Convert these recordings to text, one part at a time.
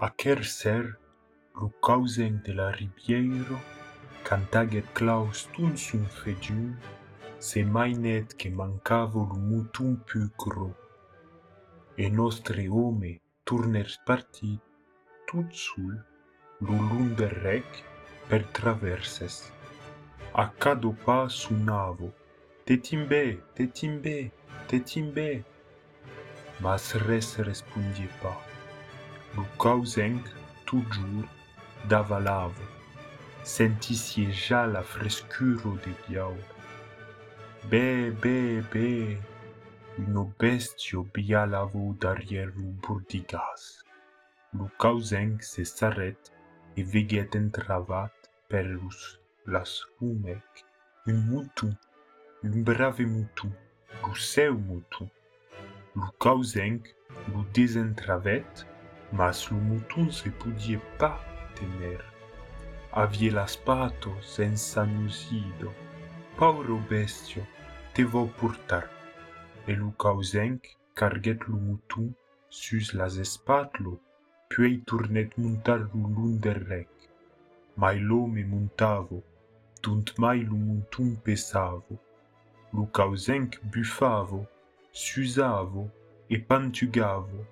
A quer ser, lo causen de la riviero, cantaget claus tun sun fediun, se net che mancavo lo mutum più gro. E nostre ome turner partit tut sul, lo del rec per traverses. A cado pas sunavo, te timbe, te timbe, te timbe. Mas res respondie pas. Lo causenc toujours davalavo. Sentisie già la frescuro de biaur. Be, be, be, uno bestio bialavo derrière lo burdigas. Lo causenc se s'arrête e veget entravat per lus las rumec. Un mutu, un brave mutu, lo seu causenc lo desentravet, mas lo mouton se pudie pas tener. Avie las pato senza nusido. Pauro bestio, te vo portar. E lo causenc carguèt lo mouton sus las espatlo, puèi tornèt montar lo lun del rec. Mai l'home montavo, d'unt mai lo mouton pesavo. Lo causenc bufavo, susavo e pantugavo.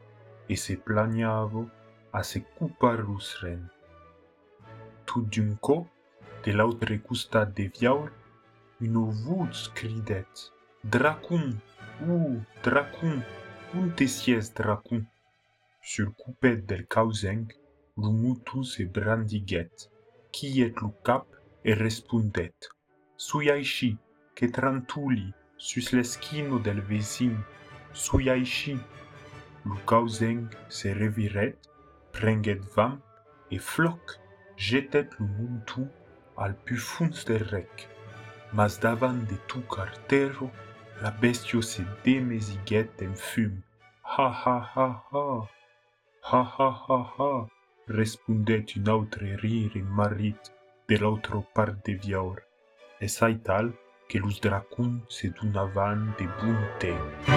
E se plagnavo a se cupar los ren. Tout d'un co, de l'autre costat de viaur, une voix cridet Dracun, ou dracun, un te sies dracun. Sur coupet del causenc, lo mutu se brandiguet, quiet lo cap e respondet Sui aici, che trantuli, sus l'esquino del vesin, sui causenc se reviret, prenget vam e floc, jetet lo mutu al del rec. Mas davant de tu cartero, la bestio se demesiguet en fum. Ha ha ha ha! Ha ha ha ha! respondet un autre rire marit de l'autre part de viaur. E sai tal que los dracun se donavan de bon.